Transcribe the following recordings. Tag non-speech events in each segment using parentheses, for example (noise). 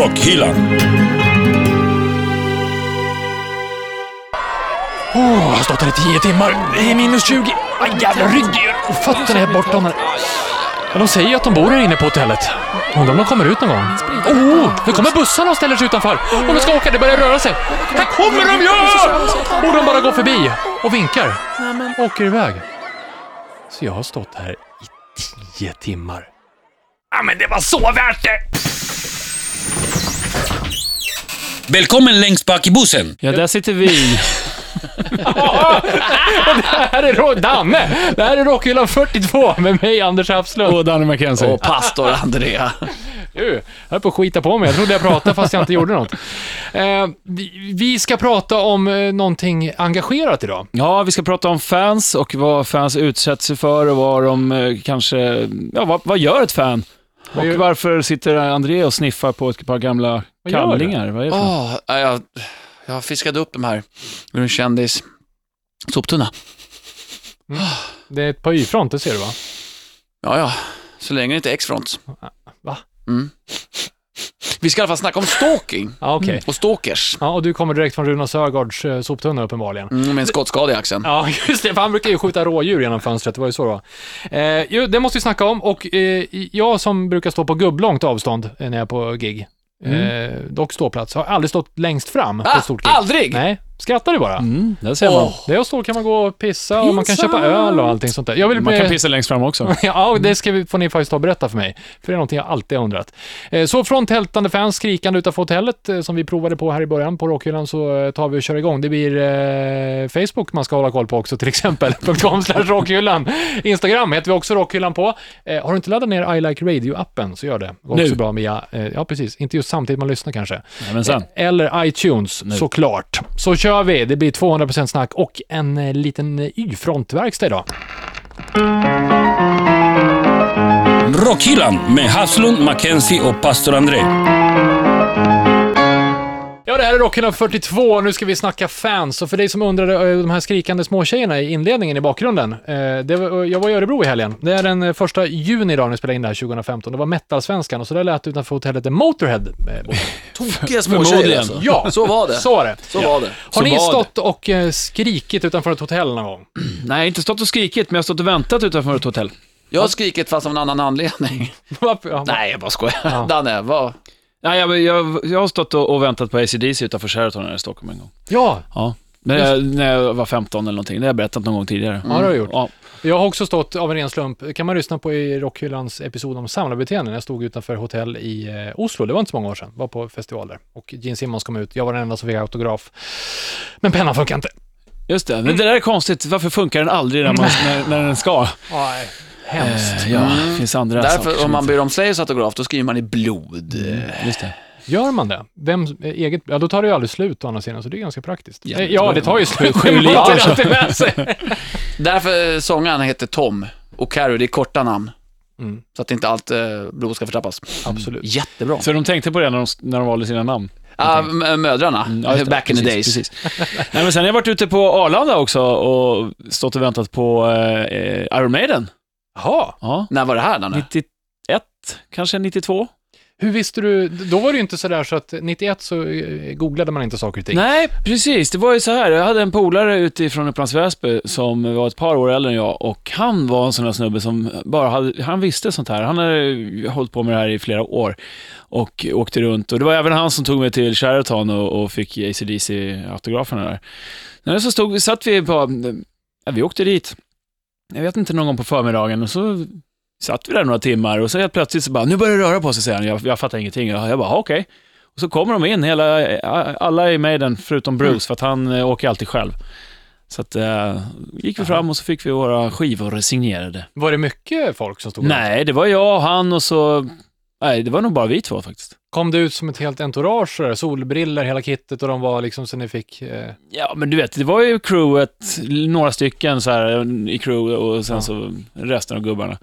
Rockhyllan. Åh, jag har stått här i tio timmar. Det är minus 20. Aj, jävla rygg och fötterna är borta. Men de säger ju att de bor här inne på hotellet. Undrar om de kommer ut någon gång. Oh, nu kommer bussarna och ställer sig utanför. Och de ska åka, det börjar röra sig. Här kommer de ju! Och de bara går förbi och vinkar. Och åker iväg. Så jag har stått här i tio timmar. Ja, men det var så värt det! Välkommen längst bak i bussen. Ja, där sitter vi. Det (laughs) här är Ro- Danne! Det här är Rockhyllan 42 med mig, Anders Hafslund. Och Danny McKenzie. Och pastor Andrea. Du, jag höll på att skita på mig. Jag trodde jag pratade fast jag inte gjorde något. Eh, vi, ska prata om eh, någonting engagerat idag. Ja, vi ska prata om fans och vad fans utsätts sig för och vad de eh, kanske... Ja, vad, vad gör ett fan? Och varför sitter André och sniffar på ett par gamla Vad kallingar? Vad är det för ja, jag, jag fiskade upp de här ur en kändis soptunna. Det är ett par Y-front, det ser du va? Ja, ja, så länge det inte är X-front. Va? Mm. Vi ska i alla fall snacka om stalking Ja, okej. och stalkers. Ja, och du kommer direkt från Runa Sögaards eh, soptunna uppenbarligen. Mm, med en skottskada i axeln. Ja, (laughs) just det, för han brukar ju skjuta rådjur genom fönstret, det var ju så det var. Eh, jo, det måste vi snacka om och eh, jag som brukar stå på gubblångt avstånd eh, när jag är på gig, eh, dock ståplats, har aldrig stått längst fram på Ah, ett stort gig. aldrig! Nej, skrattar du bara? Mm, där ser man. Åh. Det och så kan man gå och pissa och man kan köpa öl och allting sånt där. Jag vill Man kan pissa längst fram också. (laughs) Ja, och det ska vi, får ni faktiskt ta och berätta för mig. För det är någonting jag alltid har undrat. Eh, Så från tältande fans skrikande utanför hotellet, eh, som vi provade på här i början på Rockhyllan, så eh, tar vi och kör igång. Det blir eh, Facebook man ska hålla koll på också, till exempel. (laughs) .com rockhyllan. Instagram heter vi också Rockhyllan på. Eh, har du inte laddat ner I Like Radio-appen, så gör det. Går Nu. också bra via, eh, ja precis, inte just samtidigt man lyssnar kanske. Nej, men sen. Eller iTunes, Nu. såklart. Så kör kör vi. Det blir 200% snack och en eh, liten eh, Y-frontverkstad idag. Rockhyllan med Haslund, Mackenzie och pastor André. Det här är Rockhyllan 42 nu ska vi snacka fans. Och för dig som undrade, eh, de här skrikande småtjejerna i inledningen i bakgrunden. eh, Det var, jag var i Örebro i helgen. Det är den eh, första juni idag när vi spelade in det här 2015. Det var Metalsvenskan och så där lät det utanför hotellet Motorhead. (laughs) Tokiga små Förmodligen. tjejer alltså. Ja, Så var det. Så var det. Så var det. Har Så ni stått och skrikit utanför ett hotell någon gång? (clears throat) Nej, inte stått och skrikit, men jag har stått och väntat utanför ett hotell. Jag har skrikit fast av en annan anledning. (laughs) Ja, Nej, jag bara skojar. Ja. Danne, vad? Nej, jag, jag, jag har stått och, och väntat på ACDC utanför Sheraton här i Stockholm en gång. ja, Ja. Men jag, när jag var 15 eller någonting. Det har jag berättat någon gång tidigare. ja, det har jag gjort. Ja. Jag har också stått av en ren slump, kan man lyssna på i Rockhyllans episod om samlarbeteenden. Jag stod utanför hotell i eh, Oslo, det var inte så många år sedan, var på festival där. Och Gene Simmons kom ut, jag var den enda som fick autograf. Men pennan funkar inte. Just det, men det där är konstigt. Varför funkar den aldrig när, man, (laughs) när, när den ska? Nej, hemskt. Eh, ja, det finns andra Därför, om man ber om Slayers autograf, då skriver man i blod. Just det. Gör man det? Vem, eh, eget, ja då tar det ju aldrig slut å andra sidan, så det är ganska praktiskt. Ja, Eh, ja det tar ju slut. (laughs) sju liter. (laughs) Därför sångaren heter Tom och Carrie, det är korta namn. Mm, Så att inte allt eh, blod ska förtrappas. absolut. Jättebra. Så de tänkte på det när de, när de valde sina namn? Ja, m- mödrarna, Mm, ja, back in the Precis, days. Precis. Nej, men sen har jag varit ute på Arlanda också och stått och väntat på eh, Iron Maiden. Jaha, Ja. När var det här Danne? 91, kanske 92? hur visste du? Då var det ju inte sådär så att 91 så eh, googlade man inte saker och ting. Nej, precis. Det var ju så här. Jag hade en polare utifrån Upplands Väsby som var ett par år äldre än jag och han var en sån där snubbe som bara hade, han visste sånt här. Han hade hållit på med det här i flera år och åkte runt. Och det var även han som tog mig till Sheraton och, och fick ACDC-autograferna där. När så stod, satt vi på, ja, vi åkte dit, jag vet inte, någon gång på förmiddagen och så satt vi där några timmar och så helt plötsligt så bara, nu börjar det röra på sig, säger han. Jag, jag fattar ingenting. Jag, jag bara, "Ja, okej. Och så kommer de in, hela, alla i Maiden, förutom Bruce, för att han eh, åker alltid själv. Så att, eh, gick vi fram och så fick vi våra skivor signerade. Var det mycket folk som stod runt? Nej, det var jag och han och så... Nej, det var nog bara vi två faktiskt. Kom det ut som ett helt entourage, sådär, solbriller, hela kittet och de var liksom så ni fick... Eh, Ja, men du vet, det var ju crewet, några stycken så här i crew och sen Ja. så resten av gubbarna.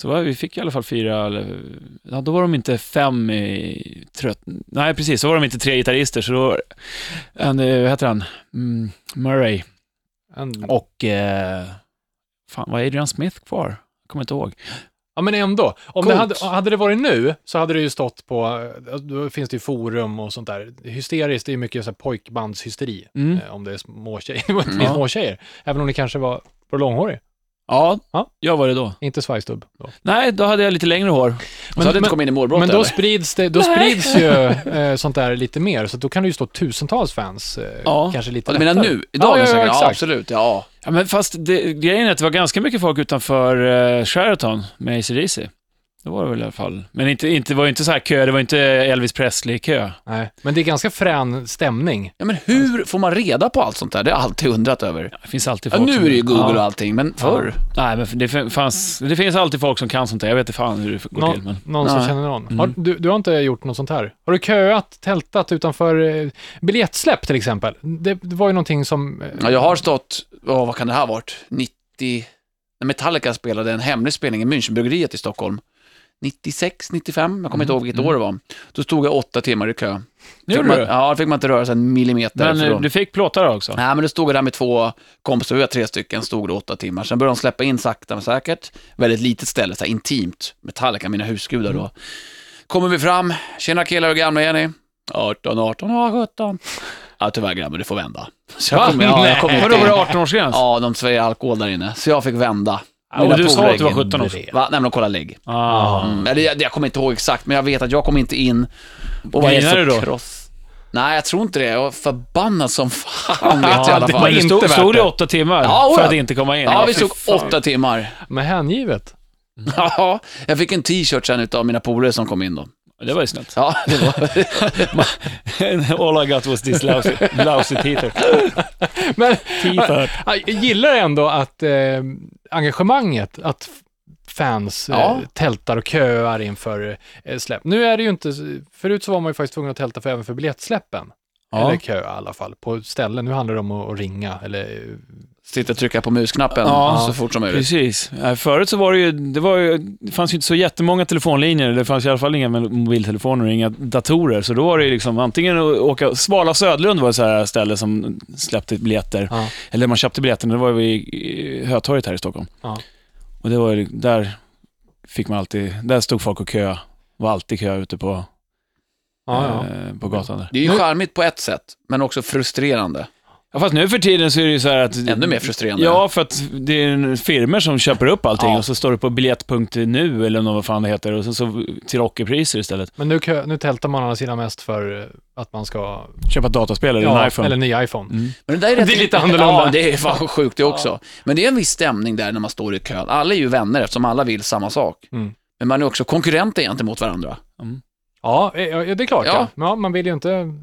Så var, vi fick i alla fall fyra, eller, ja då var de inte fem i trött... Nej, precis, så var de inte tre gitarrister, så då... En, eh, vad heter han? Mm, Murray. en, Och... Eh, fan, var Adrian Smith kvar? Jag kommer inte ihåg. Ja, men ändå. Om det hade, hade det varit nu så hade det ju stått på, eh, då finns det ju forum och sånt där. Hysteriskt, det är ju mycket så här pojkbandshysteri. Mm. Eh, om det är små tjejer. (laughs) Det var inte små tjejer. Även om det kanske var, var långhårig. Ja, Ja. jag var det då. Inte svajstubb. Då. Nej, då hade jag lite längre hår. Så hade det inte kommit in i målbrott men då eller? sprids, det, då sprids ju eh, sånt där lite mer, så då kan det ju stå tusentals fans. Eh, Ja. Kanske lite Ja, du menar lättare. nu? Idag? Ja, ja, ja, ja, absolut. Ja. Ja, men fast det, grejen är att det var ganska mycket folk utanför uh, Sheraton med AC/DC. Det var det väl i alla fall. Men inte, inte, det var ju inte så här kö, det var inte Elvis Presley-kö. Nej, men det är ganska frän stämning. ja, men hur får man reda på allt sånt där? Det har jag alltid undrat över. Det finns alltid Ja, folk nu som- är det ju Google och Ja. allting, men förr? Nej, men det, fanns, det finns alltid folk som kan sånt där. Jag vet inte fan hur det går till. Någon, Men... någon som Nej. känner någon. Mm. Har, du, du har inte gjort något sånt här? Har du köat, tältat utanför eh, biljettsläpp till exempel? Det, det var ju någonting som... eh, Ja, jag har stått, åh, vad kan det här ha varit? 90... När Metallica spelade en hemlig spelning i Münchenbryggeriet i Stockholm. 96, 95, jag kommer inte ihåg vilket år det var. Då stod jag åtta timmar i kö. Fick Gjorde man, du? ja, då fick man inte röra sig en millimeter. Men eh, då- du fick plåtar också? Nej, men då stod jag där med två kompisar, vi var tre stycken, stod det åtta timmar. Sen började de släppa in sakta men säkert. Väldigt litet ställe, så här intimt. Metallica, mina husgudar då. Kommer vi fram, tjena killar, hur gamla är ni? 18, 18, ja 17. Ja, tyvärr grabbar, du får vända. Så jag Va? kom, ja, jag kom Nej. inte Vadå, var det 18-årsgräns? Ja, de svär alkohol där inne, så jag fick vända. Och Mina du sa att du var 17 år. Va? Nej, men de kollade lägg. Ah. Mm. Eller, jag, jag kommer inte ihåg exakt, men jag vet att jag kom inte in. Och var så du då? kross. Nej, jag tror inte det. Jag var förbannad som fan, vet jag i alla det fall. var det inte stod, det åtta timmar Ja, för ja. att inte komma in? Ja, vi stod åtta timmar. Men hängivet. (laughs) Ja, jag fick en t-shirt sen utav mina polare som kom in då. Det var ju snällt. Ja, det var... (laughs) All (laughs) I got was this lousy, lousy t-shirt. Men T-shirt. jag gillar ändå att eh, engagemanget, att fans eh, Ja. tältar och köar inför eh, släpp. Nu är det ju inte, förut så var man ju faktiskt tvungen att tälta för, även för biljettsläppen. Ja. Eller kö i alla fall, på ställen. Nu handlar det om att, att ringa eller eh, Sitta och trycka på musknappen Ja. så fort som möjligt. Precis. Förut så var det ju, det var ju, det fanns ju inte så jättemånga telefonlinjer, det fanns i alla fall inga mobiltelefoner och inga datorer, så då var det ju liksom antingen att åka, Svala Södlund var ett så här ställe som släppte biljetter, Ja. eller man köpte biljetterna, det var vi i Hötorget här i Stockholm. Ja. Och det var ju, där fick man alltid, där stod folk och kö, var alltid kö ute på, Ja, ja. eh, på gatan där. Det är ju charmigt på ett sätt, men också frustrerande. Ja, fast nu för tiden så är det ju så här att... Ännu mer frustrerande. Ja, för att det är en firmer som köper upp allting Ja. och så står det på biljett.nu eller något vad fan det heter och så, så till ockerpriser istället. Men nu, nu tältar man å andra sidan mest för eh, att man ska... Köpa ett dataspel eller en Ja, iPhone. eller ny iPhone. Mm. Men det, där är rätt... Det är lite annorlunda. Ja, det är fan sjukt det också. Men det är en viss stämning där när man står i kön. Alla är ju vänner eftersom alla vill samma sak. Mm. Men man är också konkurrenter gentemot varandra. Ja, eh, ja, det är klart. Ja. Ja. Ja. man vill ju inte...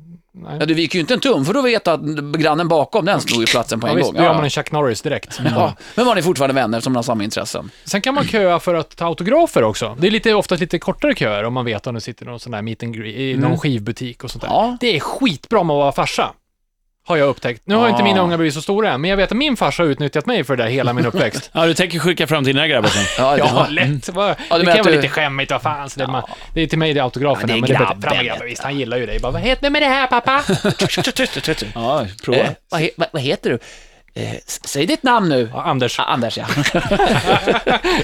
Nej. Ja, du viker ju inte en tum, för då vet du att grannen bakom, den slog ju platsen på Ja, en visst, gång. då gör man en Chuck Norris direkt. (laughs) Ja, men man är fortfarande vänner eftersom man har samma intressen. Sen kan man köa för att ta autografer också. Det är lite, oftast lite kortare köer om man vet om det sitter någon sån där meet and greet, i någon skivbutik och sånt där. Ja. Det är skitbra med att vara farsa. Har jag upptäckt. Nu har Ja. inte mina ungar blivit så stora än, men jag vet att min farsa har utnyttjat mig för det där hela min uppväxt. (laughs) Ja, du tänker skicka fram dina grabbar sen? (laughs) Ja, det Ja, (laughs) var... lätt. Vad- Ja, det menar kan vara du- lite skämmigt, vad fan. Så det, man, det är till mig det är autograferna, Ja, det är men det är grabben, Fram grabben, visst. Han gillar ju dig. Bara, vad heter du med det här pappa? Ja, prova. Eh, vad, he, vad heter du? Eh, säg ditt namn nu. Ja, Anders. Ah, Anders, ja.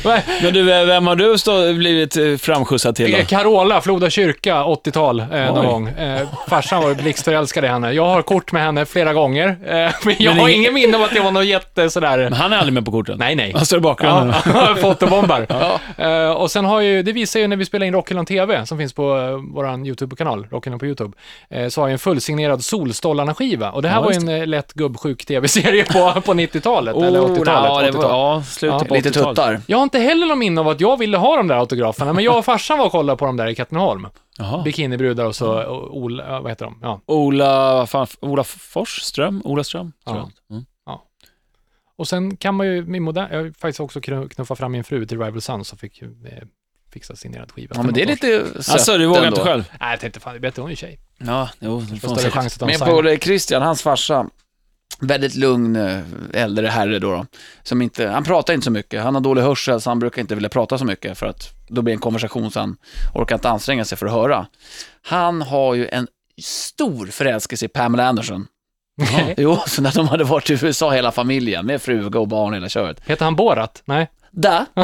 (laughs) Men du, vem har du stå, blivit eh, framskjutsad till då? Eh, Carola, Floda kyrka, 80-tal, eh, någon gång. Eh, farsan var blixtförälskad i henne. Jag har kort med henne flera gånger, eh, men (laughs) jag Men har ingen- ingen minne av att det var något jätte sådär... Men han är aldrig med på korten? Nej, nej. Han står i bakgrunden. Ja, fotobombar. (laughs) Eh, och sen har ju, det visar ju när vi spelar in Rockhyllan TV, som finns på uh, vår YouTube-kanal, Rockhyllan på YouTube, eh, så har jag en fullsignerad Solstollarna-skiva. Och det här Ja, var ju en eh, lätt gubbsjuk TV-serie på, på 90-talet, eller 80-talet. ja, det var, 80-tal. ja, slutet Ja. på Lite 80-talet. tuttar. Jag har inte heller någon minne av att jag ville ha de där autograferna, men jag och farsan var och kollade på dem där i Katrineholm. Jaha. Bikinibrudar och så, och Ola, vad heter de? Ja. Ola, vad fan, Ola Fors? Ström? Ola Ström? tror Ja. jag. Mm. Och sen kan man ju, min modern, jag har faktiskt också knu- knuffat fram min fru till Rival Sons och fick eh, fixa signerad skiva. Ja, men det är lite sött Alltså, du vågar inte själv? Nej, jag tänkte fan, det är bättre hon är tjej. Ja, jo, det Får större chans att ta en Min sign. polare Christian, hans farsa, väldigt lugn eh, äldre herre då, då som inte, han pratar inte så mycket. Han har dålig hörsel så han brukar inte vilja prata så mycket för att då blir det en konversation så han orkar inte anstränga sig för att höra. Han har ju en stor förälskelse i Pamela Anderson. (laughs) Jo, så när de hade varit i USA hela familjen med fruga och barn hela köret. Heter han Borat? Nej. Da. (laughs) (laughs)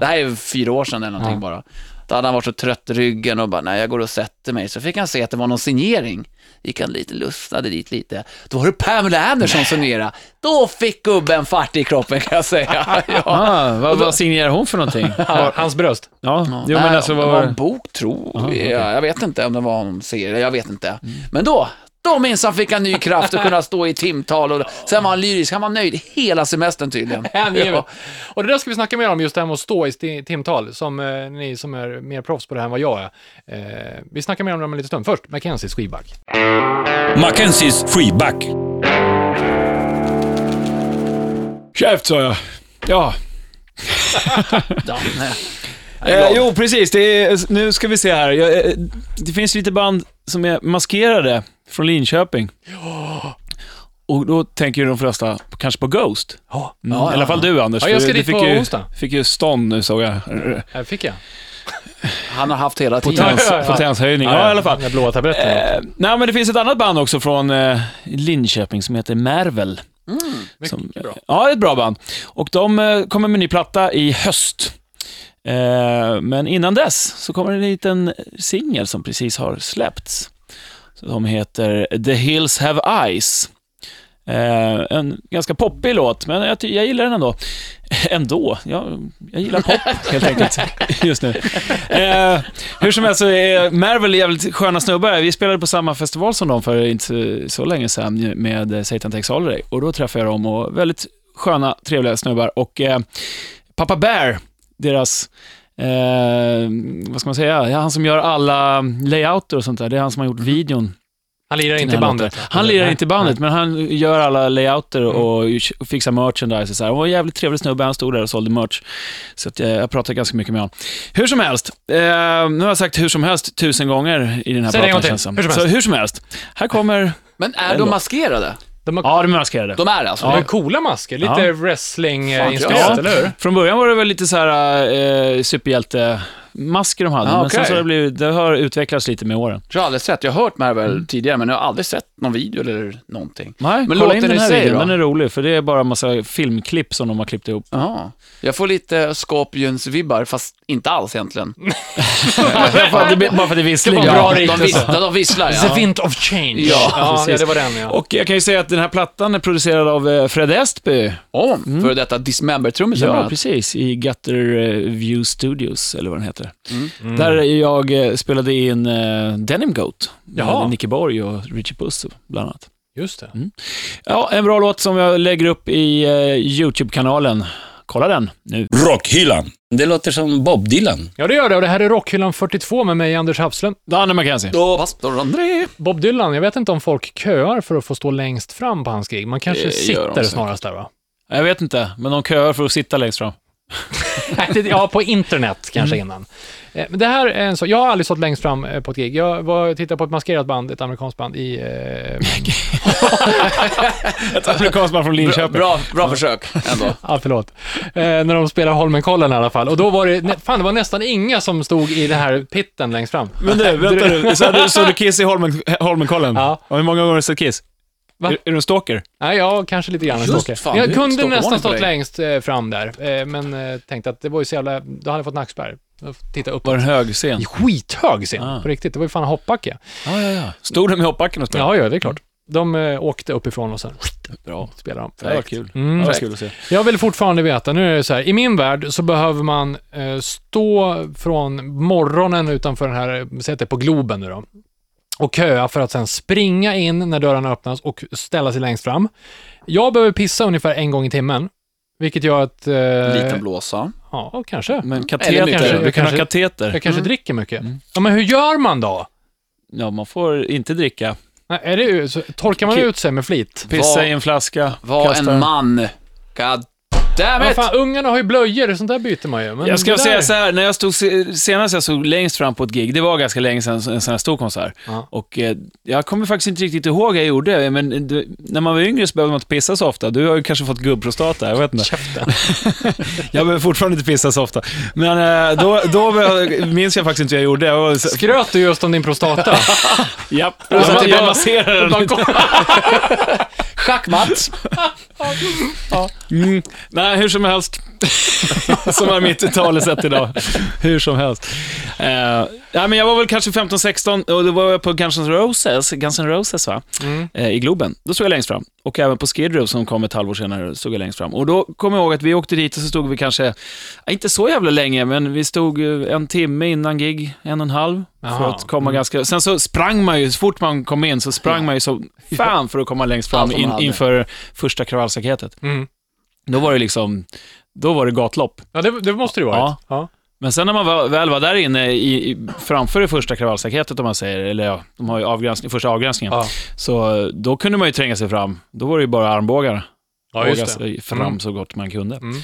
Det här är fyra år sedan eller någonting Ja. bara. Då hade han varit så trött i ryggen och bara, nej jag går och sätter mig. Så fick han se att det var någon signering. Gick han lite, lustade dit lite. Då var det Pamela Anderson som signerade. Då fick gubben fart i kroppen kan jag säga. (laughs) Ja. Ah, vad, vad signerar hon för någonting? (laughs) Hans bröst. Ja, jo Nej, men alltså det var vad... en bok tror jag. Jag vet inte om det var en serie, jag vet inte. Men då, då minsann fick han ny kraft att kunna stå i timtal och sen var han lyrisk. Han var nöjd hela semestern tydligen. (laughs) Ja. Och det där ska vi snacka mer om, just det här med att stå i timtal, som eh, ni som är mer proffs på det här än vad jag är. Eh, vi snackar mer om det om en liten stund. Först, Mackenzies skivback. Mackenzies freeback. Käft sa jag. Ja. (laughs) Ja. Eh, jo, precis. Det är, nu ska vi se här. Jag, eh, det finns lite band som är maskerade från Linköping. Och då tänker ju de flesta kanske på Ghost. Ja, Mm, Ja, I alla ja, fall du, Anders. Ja, jag ska du dit fick på ju, onsdag. fick ju stånd nu, såg jag. här fick jag. Han har haft hela tiden. Potens, Ja, ja, ja. Potenshöjning. Ja, i alla fall. Den blåa tabletten. Eh, nej, men det finns ett annat band också från eh, Linköping som heter Mervel. Som, Mycket bra. Ja, det är ett bra band. Och de eh, kommer med ny platta i höst. Eh, men innan dess så kommer en liten singel som precis har släppts. Som heter The Hills Have Eyes. Eh, en ganska poppig låt, men jag, jag gillar den ändå. (laughs) Ändå? Jag, jag gillar pop, (laughs) helt enkelt, just nu. Eh, hur som helst så är Marvel jävligt sköna snubbar. Vi spelade på samma festival som dem för inte så- så länge sedan med Satan Takes Holiday. Och då träffade jag dem och väldigt sköna, trevliga snubbar. Och eh, Papa Bear, deras Eh, vad ska man säga? Ja, han som gör alla layouter och sånt där. Det är han som har gjort videon Han lirar inte i bandet. låten. Han lirar inte i bandet, men han gör alla layouter och, och fixar merchandise och så här. Han var en jävligt trevlig snubbe, han stod där och sålde merch. Så att jag, jag pratade ganska mycket med honom. Hur som helst, eh, nu har jag sagt hur som helst tusen gånger i den här Säg det en gång till. som. Hur som Så helst. hur som helst, här kommer... Men är de maskerade? De har, Ja, de är maskerade. De är alltså? de har coola masker. Lite Ja. Fan, ja. wrestling-inspirerat, eller hur? Från början var det väl lite så här eh, superhjälte-masker de hade, Ah, men sen så har det, blivit, det har utvecklats lite med åren. Jag har aldrig sett, jag har hört Marvel tidigare, men jag har aldrig sett någon video eller någonting. Nej, Men kolla låten in den här sig videon, då? den är rolig, för det är bara en massa filmklipp som de har klippt ihop. Ja. Jag får lite Scorpions-vibbar, fast inte alls egentligen. (laughs) Bara det- bara för att det är vissling. Det bra Ja, de, visslar, de visslar, The ja. Wind of Change. Ja, ja, ja, det var den ja. Och jag kan ju säga att den här plattan är producerad av eh, Fred Estby. Om, för detta Dismember-trummisen Ja, precis. I Gutter eh, View Studios, eller vad den heter. Mm. Där jag eh, spelade in eh, Denim Goat. Jaha. Med Nicky Borg och Richie Puss, bland annat. Just det. Ja, en bra låt som jag lägger upp i eh, YouTube-kanalen. Kolla den nu. Rockhyllan. Det låter som Bob Dylan. Ja, det gör det. Och det här är Rockhyllan 42 med mig, Anders Hafslund. Danne McKenzie. Då, pastor André. Bob Dylan, jag vet inte om folk köar för att få stå längst fram på hans gig. Man kanske Det gör de sitter säkert. snarast där, va? Jag vet inte, men de köar för att sitta längst fram. (laughs) Ja, på internet kanske innan. Eh, Men det här är en så, jag har aldrig stått längst fram eh, på ett gig. Jag var tittade på ett maskerat band, ett amerikanskt band i... Eh, (laughs) Ett amerikanskt band från Bra, Linköping. bra, bra försök ändå. (laughs) ja, förlåt. Eh, när de spelade Holmenkollen i alla fall. Och då var det, fan det var nästan inga som stod i den här pitten längst fram. Men du, vänta nu. Så du- Såg du Kiss i Holmen, Holmenkollen? Ja. Och hur många gånger har du sett Kiss? Va? Är, är du en stalker? Nej, ja, kanske lite grann en Just stalker. fan, Jag kunde nästan på stått dig. längst eh, fram där, eh, men eh, tänkte att det var ju så jävla, då hade jag fått nackspärr. Jag får Titta uppåt. Var det en hög scen? Skithög scen, Ah. på riktigt. Det var ju fan hoppbacke. Ja, ja, ja. Stod du med hoppbacken och spelade? Ja, ja, det är klart. De eh, åkte uppifrån och sen Bra. spelade de. Det var kul. Mm. Det var kul att se. Jag vill fortfarande veta, nu är det så här, i min värld så behöver man eh, stå från morgonen utanför den här, säg att det är på Globen nu då, och köa för att sen springa in när dörrarna öppnas och ställa sig längst fram. Jag behöver pissa ungefär en gång i timmen, vilket gör att... Eh, Liten blåsa. Ja, kanske. Men Eller kateter, mycket. du kan ha Kanske- kateter. Jag kanske dricker mycket. Ja, men hur gör man då? Ja, man får inte dricka. Nej, Är det, torkar man ut sig med flit? Pissa Var- i en flaska. Var kasta- en man. God damn it! fan, ungarna har ju blöjor, sånt där byter man ju. Men Jag ska det säga där- så här, när jag stod, se- senast jag stod längst fram på ett gig, det var ganska länge sedan, en sån här stor konsert. Ja. Och eh, jag kommer faktiskt inte riktigt ihåg vad jag gjorde, men det, när man var yngre så behövde man inte pissa så ofta. Du har ju kanske fått gubbprostata, jag vet inte. Käften. (laughs) Jag behöver fortfarande inte pissa så ofta. Men eh, då, då minns jag faktiskt inte vad jag gjorde. Jag var Skröt du just om din prostata? japp, Ja, jag, men- jag masserade den. Schackmatt. Mm. Nej, hur som helst. (laughs) som är mitt talesätt idag. Hur som helst. Uh, ja, men jag var väl kanske 15-16 och då var jag på Guns N' Roses, Guns N' Roses va? Mm. Eh, i Globen. Då stod jag längst fram. Och även på Skid Row som kom ett halvår senare stod jag längst fram. Och då kommer jag ihåg att vi åkte dit och så stod vi kanske, ja, inte så jävla länge, men vi stod eh, en timme innan gig, en och en halv, för Jaha. att komma Mm. ganska... Sen så sprang man ju, så fort man kom in så sprang man ju så fan för att komma längst fram in, inför första kravallstaketet. Mm. Då var det liksom, då var det gatlopp. Ja, det, det måste det ju varit. Ja. Ja. Men sen när man väl, var där inne i, i, framför det första kravallstaketet, om man säger, eller ja, de har ju avgränsning, första avgränsningen, Ja. så eh, då kunde man ju tränga sig fram. Då var det ju bara armbågar. Ja, just det. sig fram Mm. så gott man kunde. Mm.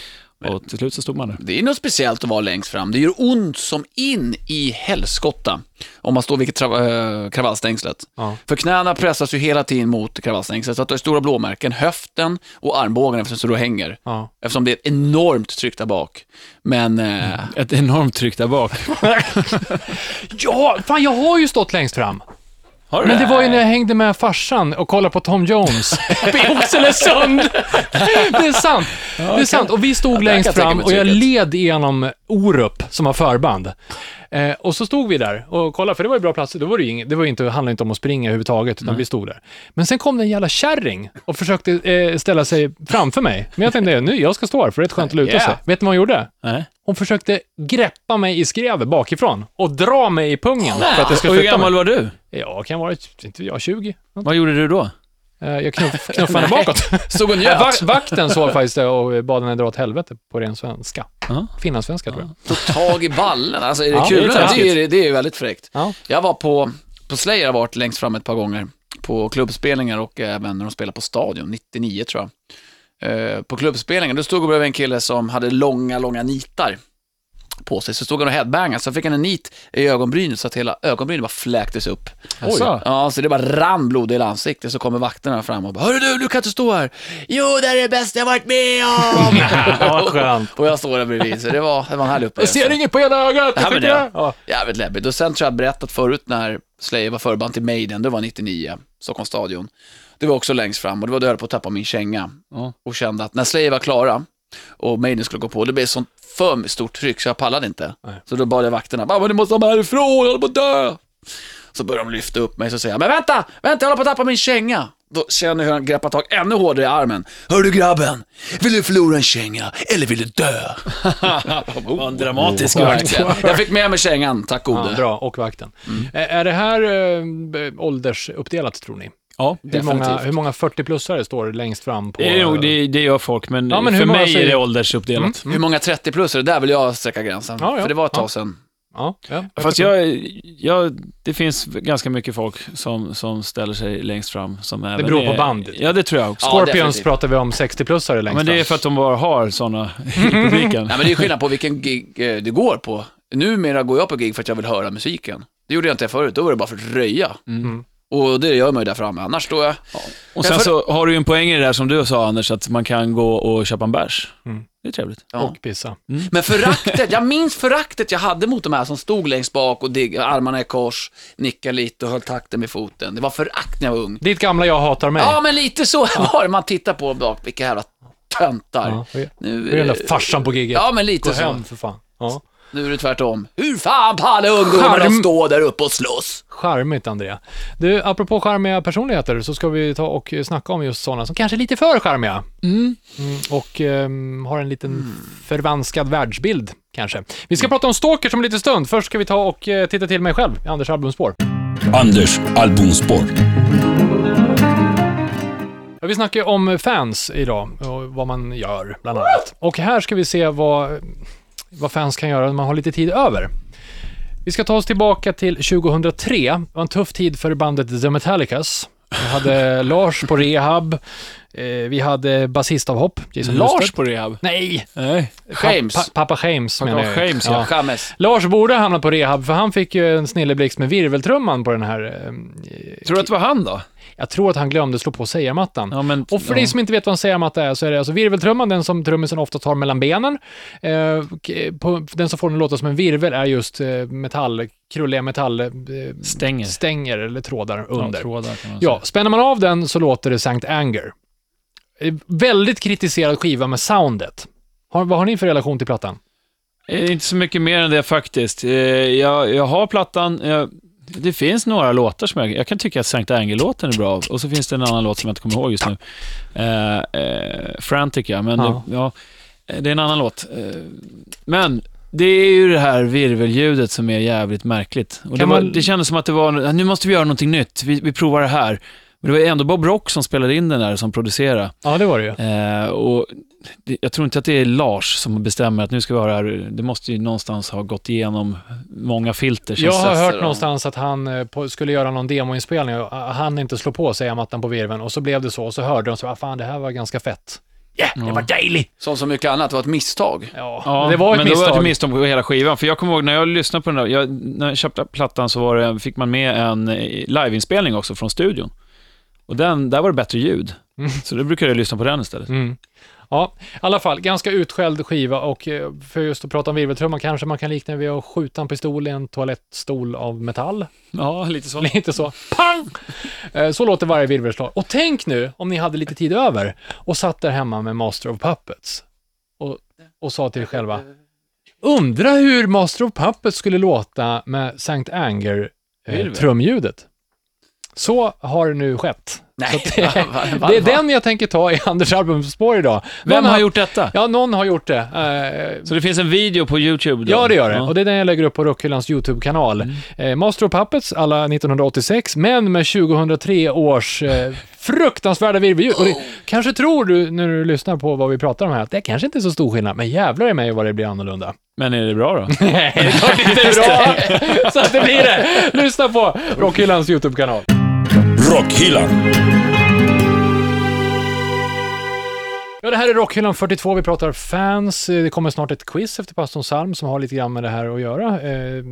Och till slut så stod man där. Det är något speciellt att vara längst fram. Det gör ont som in i helskotta om man står vid äh, kravallstängslet. Ja. För knäna pressas ju hela tiden mot kravallstängslet, så att du har stora blåmärken, höften och armbågen eftersom du hänger. Ja. Eftersom det är ett enormt tryck där bak. Men, eh, Ett enormt tryck där bak. (laughs) ja, fan jag har ju stått längst fram. Du Men det var ju när jag hängde med farsan och kollade på Tom Jones (laughs) i Oxelösund. (laughs) Det är sant. Det är sant. Och vi stod där längst fram och jag led igenom Orup som har förband. Eh, och så stod vi där och kollade, för det var ju bra platser. Då var det inget, det var inte, handlade inte om att springa överhuvudtaget, utan vi stod där. Men sen kom det en jävla kärring och försökte eh, ställa sig framför mig. Men jag tänkte, nu, jag ska stå här, för det är rätt skönt att luta Yeah. sig. Vet ni vad hon gjorde? Nej. Hon försökte greppa mig i skrevet bakifrån och dra mig i pungen för att jag skulle Och hur flytta gammal mig. var du? Ja, kan jag vara, inte jag, 20? Vad gjorde du då? Eh, Jag knuff, (laughs) knuffade henne bakåt. stod och njöt. vak- vakten såg faktiskt det och bad henne dra åt helvete på ren svenska. Ja. Finlandssvenska tror jag. Tog tag i ballen. Alltså är det Ja, kul? det är Det, är, det är ju väldigt fräckt. Ja. Jag var på, på Slayer har varit längst fram ett par gånger. På klubbspelningar och även när de spelade på Stadion, 99 tror jag. Eh, på klubbspelningar, då stod jag bredvid en kille som hade långa, långa nitar på sig. Så stod han och headbangade, så fick han en nit i ögonbrynet så att hela ögonbrynet bara fläktes upp. Jaså? Ja, så det bara rann blod i hela ansiktet. Så kommer vakterna fram och bara, Hörru du, du kan inte stå här. Jo, det är det bästa jag varit med om. (laughs) Ja, skönt. och jag står där bredvid, så det var, det var en härlig Jag upplevelse. ser inget på ena ögat! Ja, men det- jag. Ja. Jävligt läbbigt. Och sen tror jag berättat förut när Slayer var förband till Maiden, det var 99, Stockholms stadion. Det var också längst fram och det var då jag höll på att tappa min känga. Ja. Och kände att när Slayer var klara och Maiden skulle gå på, det blev sånt för stort tryck så jag pallade inte. Nej. Så då bad jag vakterna, bara, ni måste ha mig härifrån, jag håller på att dö. Så började de lyfta upp mig, säger jag, men vänta, vänta, jag håller på att tappa min känga. Då känner jag hur han greppar tag ännu hårdare i armen. Hör du grabben, vill du förlora en känga eller vill du dö? (laughs) Var en dramatisk Ja, vakt. Jag fick med mig kängan, tack gode. Ja, bra, och vakten. Eh, Är det här b- åldersuppdelat, tror ni? Ja, Hur många, Definitivt. hur många 40-plussare står längst fram på... det, är nog, det, det gör folk, men, Ja, men hur för många mig säger- är det åldersuppdelat. Hur många 30 plus är det? Där vill jag sträcka gränsen. Ja, ja. För det var ett tag Ja. sedan. Ja, ja. Fast jag, jag, det finns ganska mycket folk som, som ställer sig längst fram. Som även beror på är, bandet. Ja, det tror jag också. Ja, Scorpions definitivt. pratar vi om 60-plussare Ja, längst men det är fram. för att de bara har sådana i (laughs) publiken. Nej, men det är skillnad på vilken gig eh, du går på. Numera går jag på gig för att jag vill höra musiken. Det gjorde jag inte förut, då var det bara för att röja. Mm. Och det gör man ju där framme, annars står jag... Och sen Ja, för- så har du ju en poäng i det där som du sa Anders, att man kan gå och köpa en bärs. Mm. Det är trevligt. Ja. Och pissa. Men föraktet, (laughs) jag minns föraktet jag hade mot de här som stod längst bak och dig, armarna i kors, nickade lite och höll takten med foten. Det var förakt när jag var ung. Ditt gamla jag hatar mig. Ja, men lite så var det. Man tittar på dem bak, vilka jävla töntar. Ja, det Nu, är den där farsan på giget. Ja, men lite Gå så. hem för fan. Ja. Nu är det tvärtom. Hur fan pallar ungdomarna Charm. stå där uppe och slåss? Charmigt, Andrea. Du, apropå charmiga personligheter så ska vi ta och snacka om just sådana som kanske är lite för charmiga. Mm, och ehm, har en liten förvanskad världsbild, kanske. Vi ska prata om stalkers om en liten stund. Först ska vi ta och eh, titta till mig själv, i Anders albumspår. Anders albumspår. Ja, vi snackar om fans idag och vad man gör, bland annat. Och här ska vi se vad, vad fans kan göra när man har lite tid över. Vi ska ta oss tillbaka till 2003. Det var en tuff tid för bandet The Metallicas. Vi hade (laughs) Lars på rehab. Eh, vi hade basistavhopp, Jason Lars Newsted. på rehab? Nej! Nej. James. Pa, pappa James Pappa menar jag. James, ja. Chamez. Lars borde hamna på rehab, för han fick ju en snilleblixt med virveltrumman på den här... Eh, Tror du att det var han då? jag tror att han glömde slå på sejarmattan. Ja, men, Och för ja. dig som inte vet vad en sejarmatta är, så är det alltså virveltrumman, den som trummisen ofta tar mellan benen. Eh, k- på, den som får den låta som en virvel är just eh, metall, krulliga metall... Eh, Stänger. Stänger eller trådar under. Ja, trådar kan man Ja, säga. spänner man av den så låter det Sankt Anger. Eh, Väldigt kritiserad skiva med soundet. Har, vad har ni för relation till plattan? Eh, Inte så mycket mer än det faktiskt. Eh, Jag, jag har plattan, jag, det finns några låtar som jag, jag kan tycka att Sankt Angel-låten är bra, och så finns det en annan låt som jag inte kommer ihåg just nu. Eh, eh, Frantica, men Ja. Det, ja, det är en annan låt. Men det är ju det här virvelljudet som är jävligt märkligt. Och det, var, man- det kändes som att det var, nu måste vi göra någonting nytt, vi, vi provar det här. Men det var ändå Bob Rock som spelade in den där, som producerade. Ja, det var det ju. Eh, och det, jag tror inte att det är Lars som bestämmer att nu ska vi ha det här. Det måste ju någonstans ha gått igenom många filter. Jag har hört och- någonstans att han eh, på, skulle göra någon demoinspelning och ah, han inte slå på sig mattan på virveln och så blev det så och så hörde de så, ah, fan det här var ganska fett. Ja, det var dejligt! Som så mycket annat, det var ett misstag. Ja, Ja, det var ett men misstag. då var det ett misstag på hela skivan. För jag kommer ihåg när jag lyssnade på den där, jag, när jag köpte plattan så var det, fick man med en eh, liveinspelning också från studion. Och den, där var det bättre ljud. Så då brukade jag lyssna på den istället. Mm. Ja, i alla fall, ganska utskälld skiva och eh, för just att prata om virveltrumman kanske man kan likna vid att skjuta en pistol i en toalettstol av metall. Ja, lite så. (laughs) Lite så. Pang! Eh, Så låter varje virvelslag. Och tänk nu om ni hade lite tid över och satt där hemma med Master of Puppets och, och sa till er själva, undra hur Master of Puppets skulle låta med Sankt Anger eh. Så har nu skett. Nej, det, (laughs) va, va, (laughs) va, det är den jag tänker ta i Anders albumspår idag. Vem Någon har gjort detta? Ja, någon har gjort det. Eh, Så det finns en video på YouTube? Då? Ja, det gör det. Ja. Och det är den jag lägger upp på Rockhyllans YouTube-kanal. Eh, Master of Puppets, alla 1986, men med 2003 års eh, fruktansvärda virvelljud. Och det, kanske tror du, när du lyssnar på vad vi pratar om här, att det kanske inte är så stor skillnad, men jävlar i mig vad det blir annorlunda. Men är det bra då? (laughs) Nej, det är klart inte är bra! så att det blir det. Lyssna på Rockhyllans YouTube-kanal. Rockhyllan. Ja, det här är Rockhyllan 42. Vi pratar fans. Det kommer snart ett quiz efter pastorn Salm som har lite grann med det här att göra eh,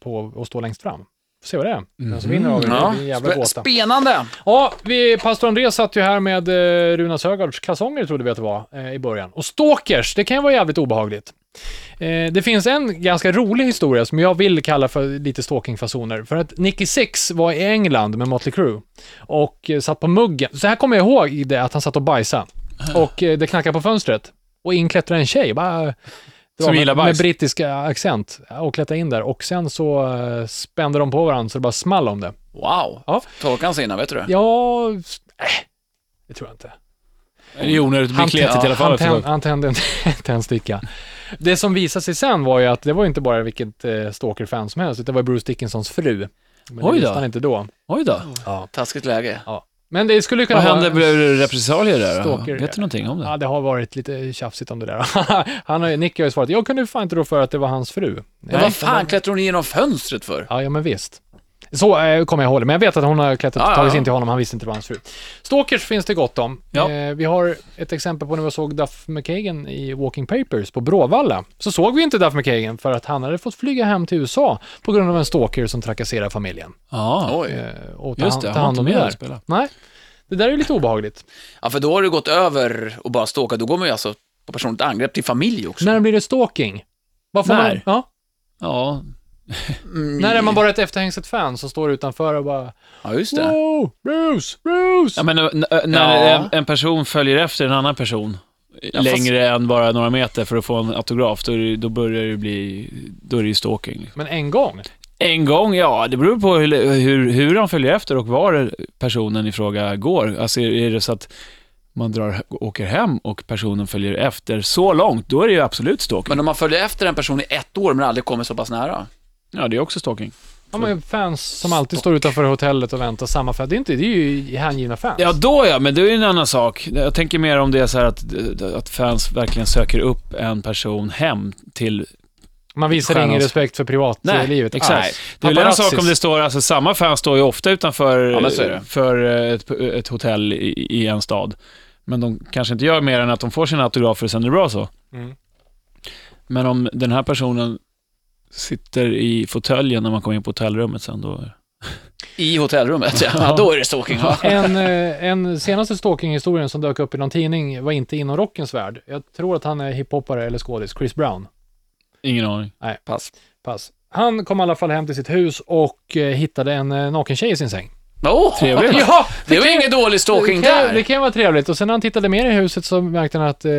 på att stå längst fram. Får se vad det är. Den som vinner av er, det Ja, blir en jävla gåta. spännande. Ja, vi, pastor André satt ju här med eh, Runa Sögaards kalsonger, trodde vi att det var, eh, i början. Och stalkers, det kan ju vara jävligt obehagligt. Eh, det finns en ganska rolig historia som jag vill kalla för lite stalkingfasoner. För att Nicky Six var i England med Motley Crue och eh, satt på muggen. Så här kommer jag ihåg det, att han satt och bajsade. Och eh, det knackade på fönstret. Och in klättrar en tjej, bara... dra Som med, gillar med bajs. brittiska accent och klättra in där. Och sen så eh, spände de på varandra så det bara small om det. Wow. Ja. Tolkar han sina, vet du det? Ja, s- äh, det tror jag inte. Det är onödigt, blir Han, kletigt i alla fall. han, tänd, han tände en (laughs) tändsticka. Det som visade sig sen var ju att det var ju inte bara vilket eh, stalker-fan som helst, utan det var Bruce Dickinsons fru. Men Oj det då. visste han inte då. Oj då. Taskigt läge. Men det skulle ju kunna Vad vara... hände? Blev det repressalier där? Stalker. Vet du någonting om det? Ja, det har varit lite tjafsigt om det där. (laughs) han har, Nick har ju svarat, jag kunde fan inte rå för att det var hans fru. Men vad fan klättrar hon igenom fönstret för? Ja, ja men visst. Så eh, kommer jag ihåg det, men jag vet att hon har klättrat Ja, ja, tagit sig ja. in till honom, han visste inte vad hans fru. Stalkers finns det gott om. Ja. Eh, vi har ett exempel på när vi såg Duff McKagan i Walking Papers på Bråvalla. Så såg vi inte Duff McKagan för att han hade fått flyga hem till USA på grund av en stalker som trakasserar familjen. Ja, Oj. Eh, och ta, just det. ta hand inte om med det och där. spela. Nej, det där är ju lite obehagligt. Ja, för då har det gått över och bara stalka. Då går man ju alltså på personligt angrepp till familj också. När blir det stalking? Vad får När? man? Ja, Ja, Mm, när är man bara ett efterhängset fan som står utanför och bara Ja, just det. Wow, Bruce, Bruce! ja men n- n- när Ja. en, en person följer efter en annan person fast- längre än bara några meter för att få en autograf, då, är det, då börjar det bli, då är det ju stalking. liksom. Men en gång? En gång, ja, det beror på hur, hur, hur han följer efter och var personen i fråga går. Alltså är det så att man drar, åker hem och personen följer efter så långt, då är det ju absolut stalking. Men om man följer efter en person i ett år men aldrig kommer så pass nära. Ja, det är också stalking. Ja, men fans som alltid står utanför hotellet och väntar samma fan. Det är, inte, det är ju hängivna fans. Ja, då ja, men det är ju en annan sak. Jag tänker mer om det är så här att, att fans verkligen söker upp en person hem till... Man visar Stjärnans- ingen respekt för privatlivet exakt. alls. Det är väl en sak om det står, alltså samma fans står ju ofta utanför Ja, för ett, ett hotell i, i en stad. Men de kanske inte gör mer än att de får sina autografer och sen är det bra så. Mm. Men om den här personen sitter i fåtöljen när man kommer in på hotellrummet sen då... I hotellrummet, ja. ja då är det stalking. Ja. (laughs) En, eh, en senaste stalking-historien som dök upp i någon tidning var inte inom rockens värld. Jag tror att han är hiphoppare eller skådis, Chris Brown. Ingen aning. Pass. Pass. Han kom i alla fall hem till sitt hus och eh, hittade en eh, naken tjej i sin säng. Oh, Trevligt. Ja, det var kan- ingen dålig stalking det kan, där. det kan vara trevligt. Och sen när han tittade mer i huset så märkte han att eh,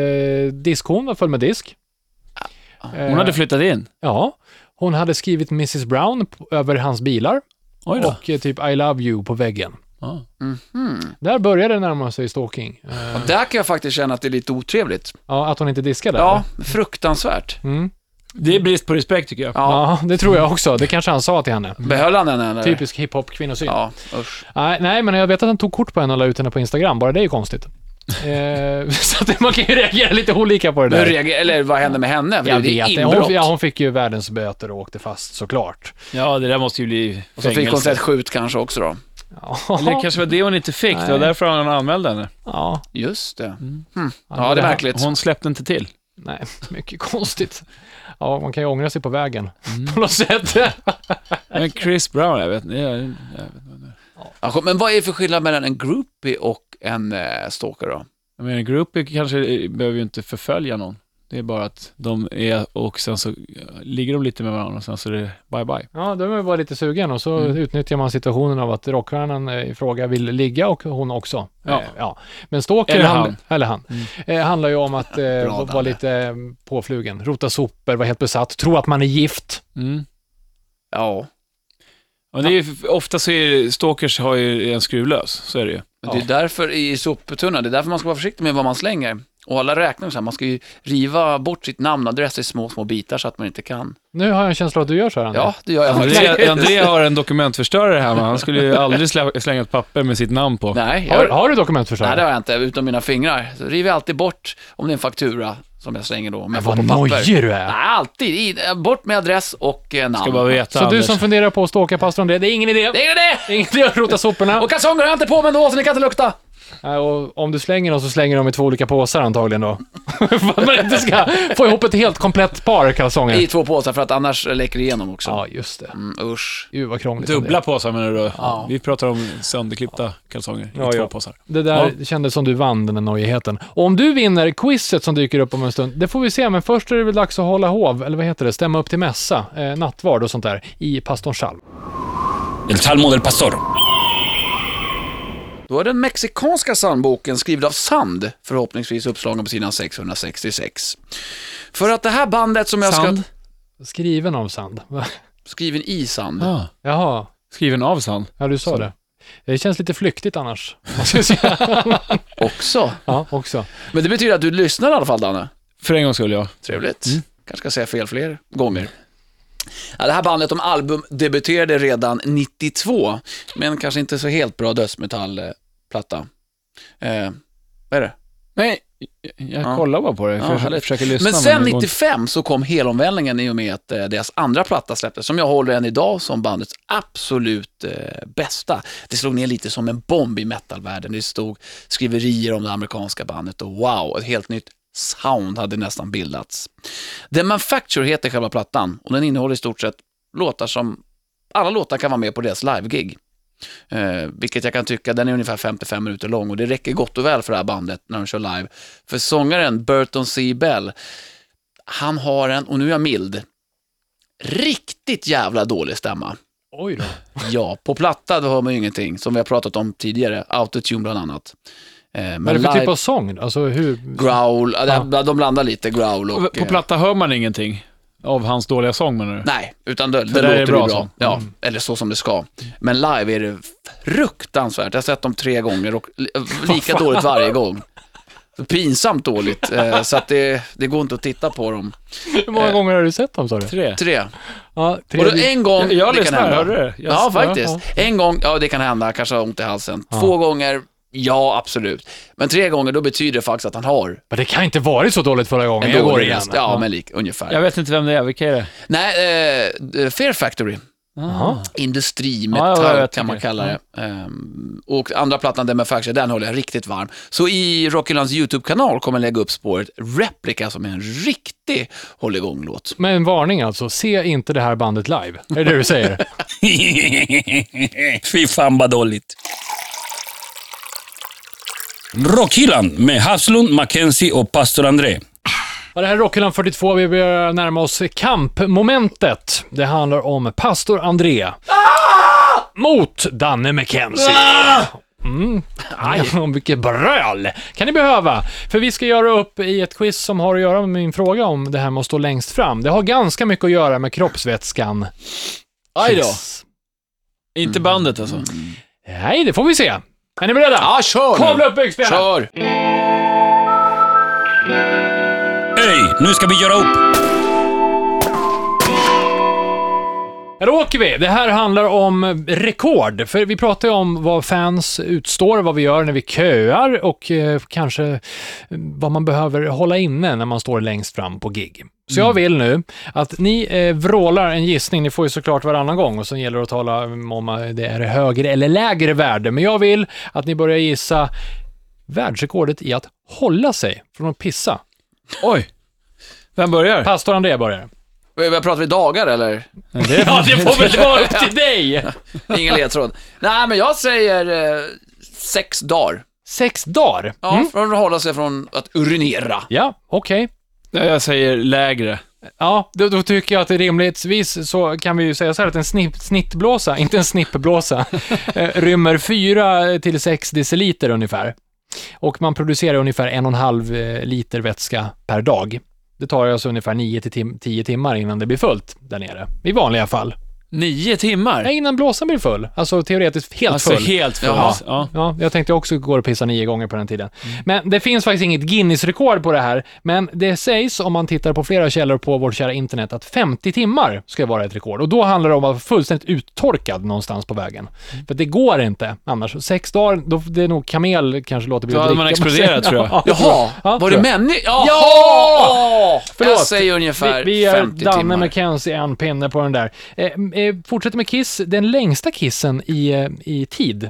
diskhon var full med disk. Hon hade flyttat in. Ja. Hon hade skrivit Mrs Brown på, över hans bilar Oj då. och eh, typ I love you på väggen. Ja. Där började det närma sig stalking. Eh, Och där kan jag faktiskt känna att det är lite otrevligt. ja, att hon inte diskade. Ja, fruktansvärt. Mm. Det är brist på respekt tycker jag. Ja. Ja, det tror jag också. Det kanske han sa till henne. Behöll han den eller? Typisk hiphop-kvinnosyn. Ja, usch. Nej, nej, men jag vet att han tog kort på henne och la ut henne på Instagram. Bara det är ju konstigt. Eh, (laughs) så att man kan ju reagera lite olika på det där. reager, eller vad hände med henne? Jag det vet inbrott. Hon, ja, hon fick ju världens böter och åkte fast såklart. Ja, det där måste ju bli Och så fick hon sig fängelse. ett skjut kanske också då. Ja, Eller det kanske var det hon inte fick. Det var därför han anmälde henne. ja, Just det. Hmm. Ja, Ja, det är märkligt. Hon släppte inte till. nej, mycket (laughs) konstigt. Ja, man kan ju ångra sig på vägen. Mm. På något sätt. (laughs) Men Chris Brown, jag vet inte. Jag, jag vet inte. Ja, men vad är det för skillnad mellan en groupie och en eh, stalker då? Jag menar, groupie kanske behöver ju inte förfölja någon. Det är bara att de är och sen så ligger de lite med varandra och sen så är det bye bye. Ja, då är man bara lite sugen och så Mm. utnyttjar man situationen av att rockstjärnan eh, i fråga vill ligga och hon också. Ja. Eh, ja. Men stalker, Eller han. eller han, eh, handlar ju om att eh, Bra, vara lite eh, påflugen, rota sopor, vara helt besatt, tro att man är gift. Mm. Ja, Och det är, ju- ofta så är stalkers har ju en skruvlös, så är det ju. Men det är därför i soptunnan, det är därför man ska vara försiktig med vad man slänger. Och alla räknar så här, man ska ju riva bort sitt namn och adress i små, små bitar så att man inte kan. Nu har jag en känsla att du gör så här, André. Ja, det gör jag André. André har en dokumentförstörare hemma. Han skulle ju aldrig slä- slänga ett papper med sitt namn på. Nej, Har, jag, har du dokumentförsörjning? nej, det har jag inte, utom mina fingrar. Så river jag alltid bort, om det är en faktura som jag slänger då, om jag Men vad papper. nojig du är. Nej, alltid. I, bort med adress och eh, namn. Ska bara veta, Så du Anders. som funderar på att stalka pastor André, det är ingen idé. Det är det! Det är ingen idé att rota soporna. Och kalsonger har jag inte på mig ändå, så ni kan inte lukta. Och om du slänger dem så slänger de i två olika påsar antagligen då. (laughs) För att man inte ska få ihop ett helt komplett par kalsonger. I två påsar för att annars läcker det igenom också. Ja, just det. Mm, usch. Gud vad krångligt. Dubbla påsar menar du då? Ja. Vi pratar om sönderklippta kalsonger i Ja, två ja. påsar. Det där kändes som du vann den där nojigheten. Och om du vinner quizet som dyker upp om en stund, det får vi se, men först är det väl dags att hålla hov, eller vad heter det, stämma upp till mässa, eh, nattvard och sånt där, i pastorns psalm. El Salmo del Pastor. Då är den mexikanska psalmboken skriven av Sand, förhoppningsvis uppslagen på sidan 666. För att det här bandet som jag Sand? ska... Skriven av sand. Va? Skriven i sand. Ah. Jaha, Skriven av sand. ja du sa det. Det känns lite flyktigt annars. (laughs) Också. ja, också. Men det betyder att du lyssnar i alla fall, Danne. För en gång skulle jag. Trevligt. Kanske ska säga fel fler gånger. Ja, det här bandet om album debuterade redan 92, men kanske inte så helt bra dödsmetallplatta. Eh, vad är det? Nej, jag Ja. kollar bara på det. Ja, Jag försöker lyssna. Men sen det går 95 så kom helomvändningen i och med att eh, deras andra platta släpptes, som jag håller än idag som bandets absolut eh, bästa. Det slog ner lite som en bomb i metalvärlden. Det stod skriverier om det amerikanska bandet och wow, ett helt nytt sound hade nästan bildats. The Manufacture heter själva plattan och den innehåller i stort sett låtar som, alla låtar kan vara med på deras live-gig. Eh, vilket jag kan tycka, den är ungefär 55 minuter lång och det räcker gott och väl för det här bandet när de kör live. För sångaren Burton C. Bell, han har en, och nu är jag mild, riktigt jävla dålig stämma. Oj då. Ja, på platta då hör man ju ingenting, som vi har pratat om tidigare, autotune bland annat. Eh, men Vad är det för live, typ av sång? Alltså hur... growl, ja. de, blandar lite growl och... På eh, platta hör man ingenting av hans dåliga sång menar du? Nej, utan det, det låter är bra bra. Ja, Mm. eller så som det ska. Men live är det fruktansvärt. Jag har sett dem tre gånger och li- (laughs) lika dåligt varje gång. Pinsamt dåligt, eh, så att det, det går inte att titta på dem. Hur många gånger har du sett dem sa du? Tre. Tre. Ja, Och då en gång, Jag, jag det kan lyssnar, hända. hörde det? Jag- Ja, faktiskt. ja. En gång, ja det kan hända, kanske har ont i halsen. Ja. Två gånger, ja absolut. Men tre gånger, då betyder det faktiskt att han har Men det kan inte varit så dåligt förra gången. en Jag går dålig igen. Ja, men lik, ungefär. Jag vet inte vem det är, vilka är det? Nej, eh, Fear Factory. Jaha. Industrimetall Ja, ja, jag kan man tycker. kalla det. Ehm, och andra plattan, The Manufacture, den håller jag riktigt varm. Så i Rockylands YouTube-kanal kommer jag lägga upp spåret Replica som är en riktig hålligång-låt. Men en varning alltså, se inte det här bandet live. Är det det du säger? (laughs) Fy fan vad dåligt. Rockhyllan med Haslund, Mackenzie och Pastor André. Ja, det här är Rockhyllan 42, vi börjar närma oss kampmomentet. Det handlar om pastor André. mot Danne McKenzie. Mm. Aj, (laughs) vilket bröl kan ni behöva. För vi ska göra upp i ett quiz som har att göra med min fråga om det här med att stå längst fram. Det har ganska mycket att göra med kroppsvätskan. Aj då. Kiss. Inte bandet alltså. Nej, det får vi se. Är ni beredda? Ja, kör nu. Kavla upp byxbenen! Kör! Hej, nu ska vi göra upp. Ja, då åker vi. Det här handlar om rekord. För vi pratar ju om vad fans utstår, vad vi gör när vi köar och eh, kanske eh, vad man behöver hålla inne när man står längst fram på gig. Så jag vill nu att ni eh, vrålar en gissning, ni får ju såklart varannan gång och sen gäller det att tala om eh, det är högre eller lägre värde. Men jag vill att ni börjar gissa världsrekordet i att hålla sig från att pissa. Oj. Vem börjar? Pastor André börjar. Vad pratar vi dagar eller? Ja, det får väl vara upp till dig! (laughs) Ingen ledtråd. Nej, men jag säger eh, sex dagar. Sex dagar? Ja, Mm. för att hålla sig från att urinera. Ja, okej. Jag säger lägre. Ja, då, då tycker jag att det rimligtvis så kan vi ju säga så här att en snipp, snittblåsa, inte en snippblåsa, (laughs) eh, rymmer 4 till 6 deciliter ungefär. Och man producerar ungefär en och en halv eh, liter vätska per dag. Det tar alltså ungefär 9 till 10 timmar innan det blir fullt där nere. I vanliga fall. Nio timmar? Nej, innan blåsan blir full. Alltså teoretiskt helt alltså full. helt full. Jaha. Ja. Ja, jag tänkte också gå och pissa nio gånger på den tiden. Mm. Men det finns faktiskt inget Guinness-rekord på det här, men det sägs, om man tittar på flera källor på vårt kära internet, att 50 timmar ska vara ett rekord. Och då handlar det om att vara fullständigt uttorkad någonstans på vägen. Mm. För det går inte annars. Sex dagar, då, det är nog kamel kanske låter bli Då att hade man exploderat, tror jag. Ja, Jaha, Ja, var det jag. människor? Jaha! Ja! Förlåt. Jag säger ungefär Vi, vi är 50 Danne timmar. McKenzie en pinne på den där. Eh, eh, fortsätter med Kiss, den längsta kissen i, eh, i tid. (laughs)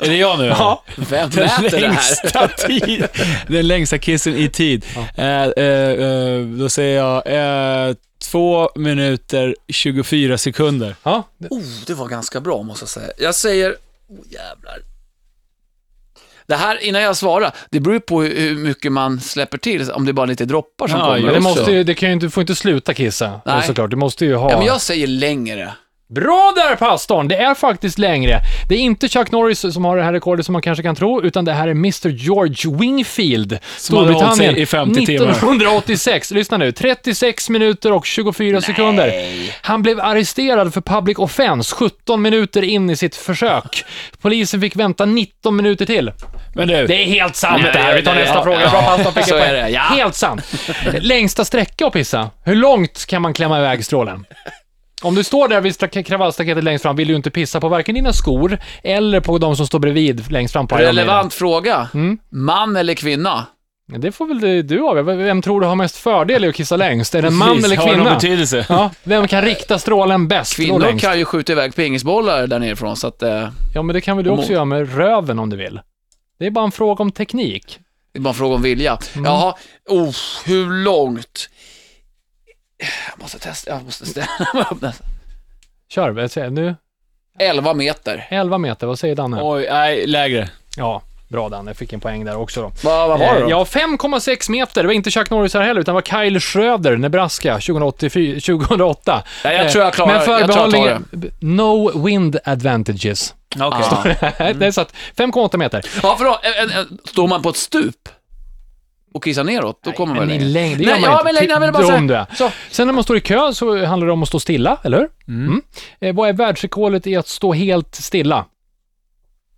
Är det jag nu? Ja. Vem Den mäter det här? längsta tid. (laughs) Den längsta kissen i tid. Eh, eh, eh, då säger jag eh, två minuter 24 sekunder. Ja, Oh, det var ganska bra måste jag säga. Jag säger, oh jävlar. Det här, innan jag svarar, det beror ju på hur mycket man släpper till, om det är bara lite droppar som Ja, kommer. det, måste, ju- det kan ju inte, du får inte sluta kissa, Nej. såklart. Du måste ju ha... Ja, men jag säger längre. Bra där pastorn! Det är faktiskt längre. Det är inte Chuck Norris som har det här rekordet som man kanske kan tro, utan det här är Mr George Wingfield, Storbritannien, i 50 timmar. 1986. Lyssna nu, 36 minuter och 24 sekunder. Han blev arresterad för public offense 17 minuter in i sitt försök. Polisen fick vänta 19 minuter till. Men du, Det är helt sant Nej, det här. Vi tar nej, nästa ja, fråga. ja, Bra pastorn fick så är det, ja. Helt sant. Längsta sträcka att pissa. Hur långt kan man klämma iväg strålen? Om du står där vid kravallstaketet längst fram vill du inte pissa på varken dina skor eller på de som står bredvid längst fram på Relevant fråga. Mm. Man eller kvinna? Det får väl du- avgöra. Vem tror du har mest fördel i att kissa längst? Är det en man precis, eller har det någon kvinna? betydelse? Ja, vem kan rikta strålen bäst Kvinnor längst? kan ju skjuta iväg pingisbollar där nerifrån, så att eh, Ja, men det kan väl du också Om- göra med röven om du vill. Det är bara en fråga om teknik. det är bara en fråga om vilja. Mm. Jaha, oh, hur långt? Jag måste testa, jag måste ställa mig upp nästan. Kör, vad säger jag nu? 11 meter. 11 meter, vad säger Danne? Oj, nej, lägre. Ja, bra Danne, fick en poäng där också då. Vad, vad var det Eh, då? Ja, 5,6 meter. Det var inte Chuck Norris här heller, utan det var Kyle Schröder, Nebraska, 2084, 2008. Ja, jag tror jag klarar- Men jag tror jag tar förbehållningen, no wind advantages. Okej. Ah. (laughs) det är så att 5,8 meter. Ja, en, en, står man på ett stup och kissar neråt, då kommer man Men i längre. längd, det Nej, gör man ja, inte. men längd, jag vill bara Dum säga- du är. Så. Sen när man står i kö så handlar det om att stå stilla, eller hur? Mm. Eh, vad är världsrekordet i att stå helt stilla?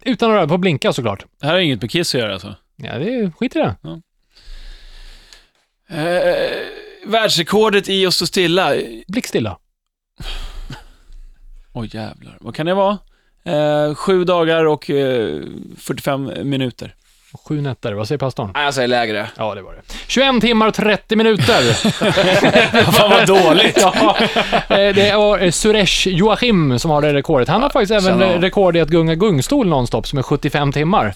Utan att röra på att blinka såklart. Det här har inget med Kiss att göra alltså. Ja, det är, skit i det. Eh, världsrekordet i att stå stilla. Blickstilla. (laughs) Oj jävlar. Vad kan det vara? Eh, sju dagar och eh, 45 minuter. Sju nätter, vad säger pastorn? Nej, jag säger lägre. Ja, det var det. 21 timmar och 30 minuter. (laughs) Fan vad dåligt. (laughs) ja, eh, det är eh, Suresh Joachim som har det rekordet. Han har faktiskt även eh, jag. rekord i att gunga gungstol nonstop, som är 75 timmar.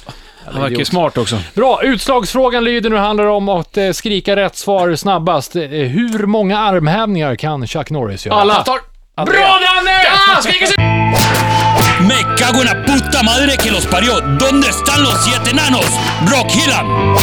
Han verkar smart också. Bra, utslagsfrågan lyder nu handlar om att eh, skrika rätt svar snabbast. Hur många armhävningar kan Chuck Norris göra? Alla. Tar... Bra Danne! Skriker sig! Me cago en la puta madre que los parió. ¿Dónde están los siete enanos? Brock Hillan.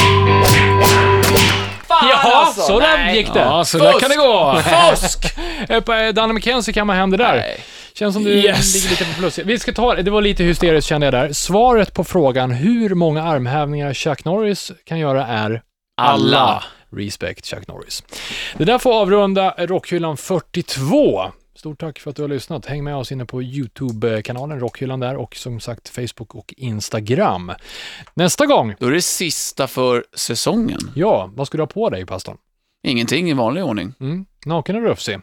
Fan Jaha, alltså! så där Nej. gick det. Ja, så där kan det gå. Fusk! (laughs) Eh, på, Danne McKenzie kammar hem det där. Nej. Känns som du Yes. ligger lite på plus. Vi ska ta, det var lite hysteriskt kände jag där. Svaret på frågan hur många armhävningar Chuck Norris kan göra är Alla. Respect Chuck Norris. Det där får avrunda Rockhyllan 42. Stort tack för att du har lyssnat. Häng med oss inne på YouTube-kanalen Rockhyllan där och som sagt Facebook och Instagram. Nästa gång, Då är det sista för säsongen. ja, vad ska du ha på dig pastorn? Ingenting i vanlig ordning. Mm, naken och rufsig.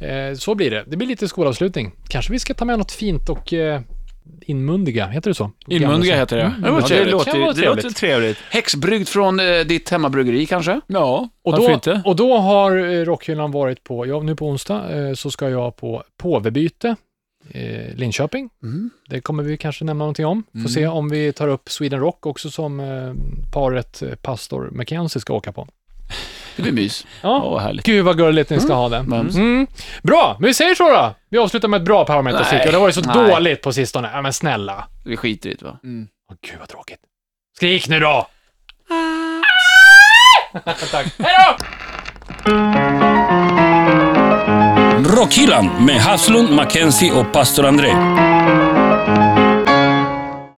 Eh, så blir det. Det blir lite skolavslutning. Kanske vi ska ta med något fint och eh, inmundiga, heter det så? Inmundiga heter det. Mm, det, ja, låter, det det, låter, kan vara det låter trevligt. Häxbrygd från eh, ditt hemmabryggeri kanske? Ja, Och då, inte? och då har eh, Rockhyllan varit på, ja nu på onsdag eh, så ska jag på påvebyte, eh, Linköping. Mm. Det kommer vi kanske nämna någonting om. Får Mm. se om vi tar upp Sweden Rock också som eh, paret eh, pastor Mackenzie ska åka på. Det blir mys. Ja, Åh, vad härligt. gud vad gulligt ni ska ha det. Mums. Mm. Bra, men vi säger så då. Vi avslutar med ett bra Power och det har varit så Nej. dåligt på sistone. Ja, men snälla. Vi skiter i det va? Åh, gud vad tråkigt. Skrik nu då! (laughs) Tack. (laughs) Hej då! Rockhyllan med Haslund, Mackenzie och pastor André.